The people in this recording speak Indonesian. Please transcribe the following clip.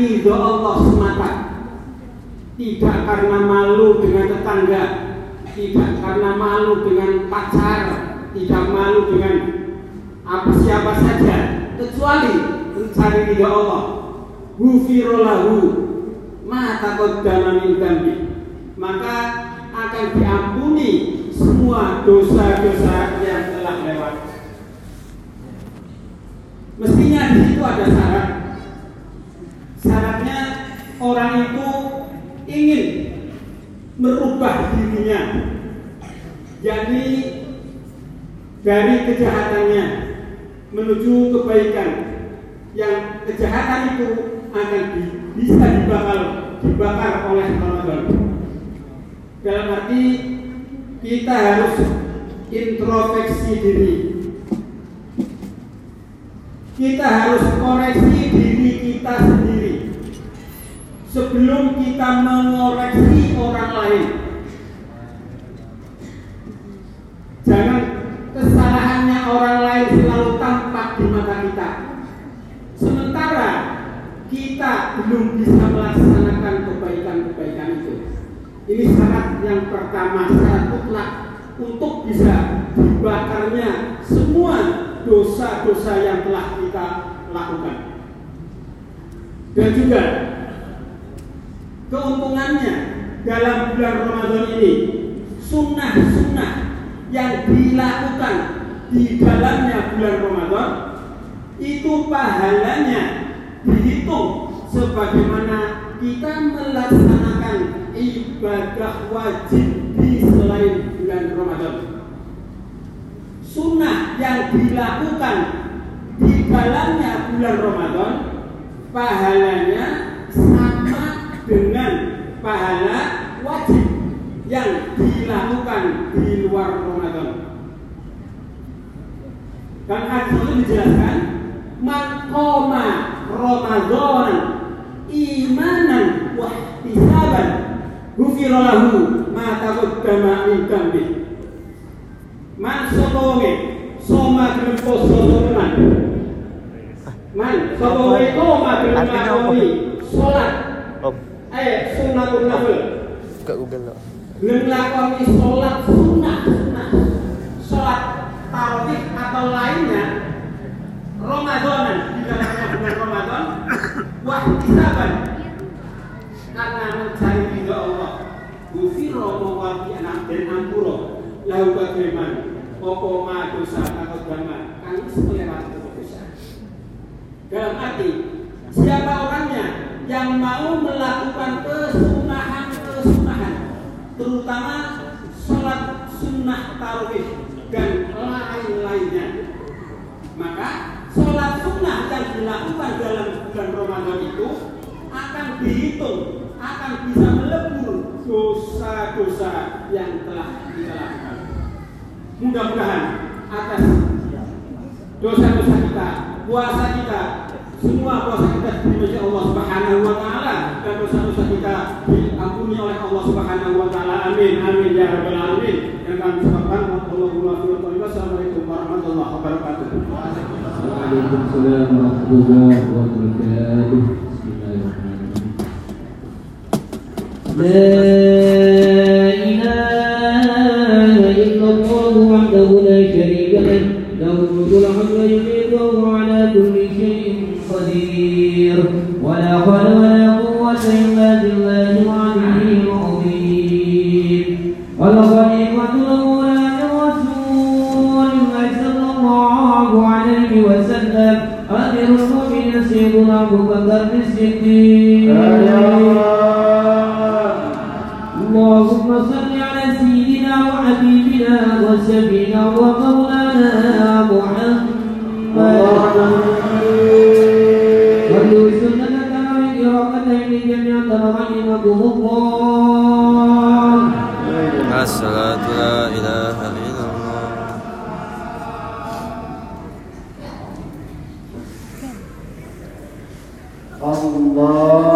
ridho Allah semata. Tidak karena malu dengan tetangga, tidak karena malu dengan pacar, tidak malu dengan apa siapa saja, kecuali mencari ridho Allah. Hufirolahu mata qaddama min. Maka akan diampuni semua dosa-dosa yang telah lewat. Mestinya di situ ada syarat. Orang itu ingin merubah dirinya. Jadi dari kejahatannya menuju kebaikan. Yang kejahatan itu akan di, bisa dibakar dibakar oleh Ramadan. Dalam arti kita harus introspeksi diri kita harus kita mengoreksi orang lain. Jangan kesalahannya orang lain selalu tampak di mata kita. Sementara kita belum bisa melaksanakan kebaikan-kebaikan itu. Ini syarat yang pertama, syarat mutlak untuk bisa dibakarnya semua dosa-dosa yang telah kita lakukan. Dan juga keuntungannya dalam bulan Ramadan ini sunnah-sunnah yang dilakukan di dalamnya bulan Ramadan itu pahalanya dihitung sebagaimana kita melaksanakan ibadah wajib di selain bulan Ramadan. Sunnah yang dilakukan di dalamnya bulan Ramadan pahalanya sama dengan pahala wajib yang dilakukan di luar Ramadan. Dan hadis itu dijelaskan man qama Ramadan imanan wa ihtisaban ghufira lahu ma taqaddama min dhanbi. Man sopone soma gelem poso tenan man sopone koma gelem lakoni salat eh sunnatul nafil. Buka Google lo. Gelem lakoni salat sunnah sunnah. Salat tarawih atau lainnya Ramadanan di dalamnya bulan Ramadan wah isaban karena mencari ridho Allah. Gufiro mewaki anak dan ampuro. Lahu bagaimana? Opo ma dosa atau dama Kami selewat dosa. Dalam arti Siapa orangnya yang mau melakukan kesunahan-kesunahan Terutama sholat sunnah tarawih dan lain-lainnya Maka sholat sunnah yang dilakukan dalam bulan Ramadan itu akan dihitung, akan bisa melebur dosa-dosa yang telah kita lakukan. Mudah-mudahan atas dosa-dosa kita, puasa kita, semua puasa kita diterima Allah Subhanahu wa taala dan dosa-dosa kita diampuni oleh Allah Subhanahu wa taala. Amin. Amin ya rabbal alamin. Yang kami ucapkan Allahumma wa Assalamualaikum warahmatullahi wabarakatuh. Waalaikumsalam warahmatullahi wabarakatuh. La عليه وسلم. أمير المؤمنين سيدنا أبو بكر الصديق. اللهم صل على سيدنا وحبيبنا وسيدنا ومولانا محمد. وارجو الله الصلاة لا الله